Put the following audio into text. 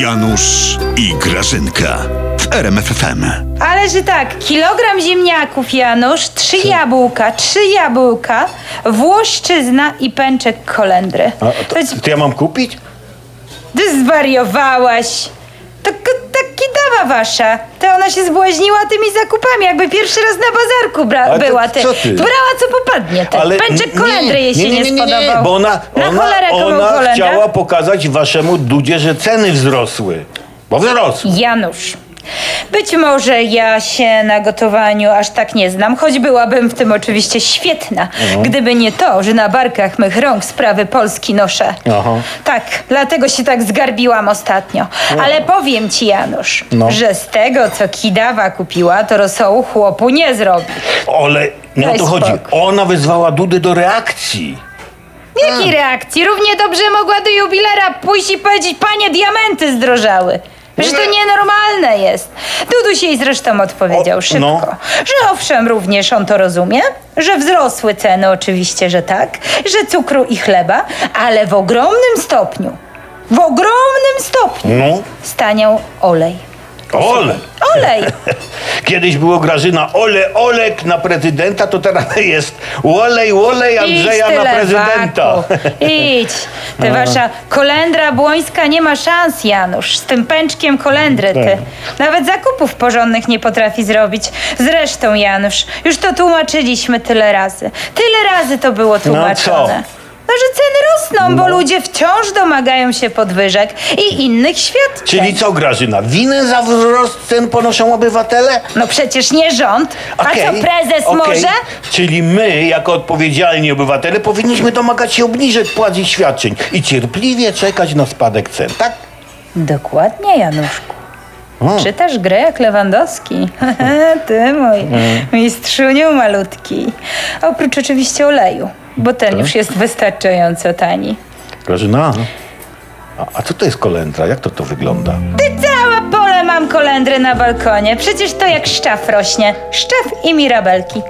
Janusz i Grażynka w RMFFM. Ale że tak, kilogram ziemniaków, Janusz, trzy jabłka, trzy jabłka, włoszczyzna i pęczek kolendry. A, to, To jest, to ja mam kupić? ty zwariowałaś. To k- ta kidawa wasza, to ona się zbłaźniła tymi zakupami, jakby pierwszy raz na bazarku bra- Ale to była ty. co ty? Brała co popadnie ty. Pęczek kolendry jej się nie, spodobał. bo ona, na ona, cholerę komu ona kolendra? chciała pokazać waszemu Dudzie, że ceny wzrosły. Bo wzrosły. Janusz. Być może ja się na gotowaniu aż tak nie znam, choć byłabym w tym oczywiście świetna, gdyby nie to, że na barkach mych rąk sprawy Polski noszę. Aha. Tak, dlatego się tak zgarbiłam ostatnio. Ale powiem ci, Janusz, No. że z tego, co Kidawa kupiła, to rosołu chłopu nie zrobi. Ale nie o to chodzi. Ona wezwała Dudę do reakcji. Jakiej reakcji? Równie dobrze mogła do jubilera pójść i powiedzieć, panie, diamenty zdrożały. Że to nienormalne jest. Duduś jej zresztą odpowiedział O, szybko, no. że owszem, również on to rozumie, że wzrosły ceny, oczywiście, że tak, że cukru i chleba, ale w ogromnym stopniu, w ogromnym stopniu No. staniał olej. Ole. Olej! Kiedyś było Grażyna ole Olek na prezydenta, to teraz jest Olej Olej Andrzeja na prezydenta. lewaku. Idź. Ty wasza kolendra błońska nie ma szans, Janusz. Z tym pęczkiem kolendry ty. Tak. Nawet zakupów porządnych nie potrafi zrobić. Zresztą, Janusz, już to tłumaczyliśmy tyle razy. Tyle razy to było tłumaczone. No, że ceny bo ludzie wciąż domagają się podwyżek i innych świadczeń. Czyli co Grażyna, winę za wzrost cen ponoszą obywatele? No przecież nie rząd. A co prezes okej. może? Czyli my, jako odpowiedzialni obywatele, powinniśmy domagać się obniżek płac i świadczeń i cierpliwie czekać na spadek cen, tak? Dokładnie, Januszku. Czytasz grę jak Lewandowski. Ty mój mistrzuniu malutki. Oprócz oczywiście oleju, bo ten już jest wystarczająco tani. Grażyna, a, a co to jest kolendra? Jak to to wygląda? Ty całe pole mam kolendry na balkonie. Przecież to jak szczaw rośnie. Szczaw i mirabelki.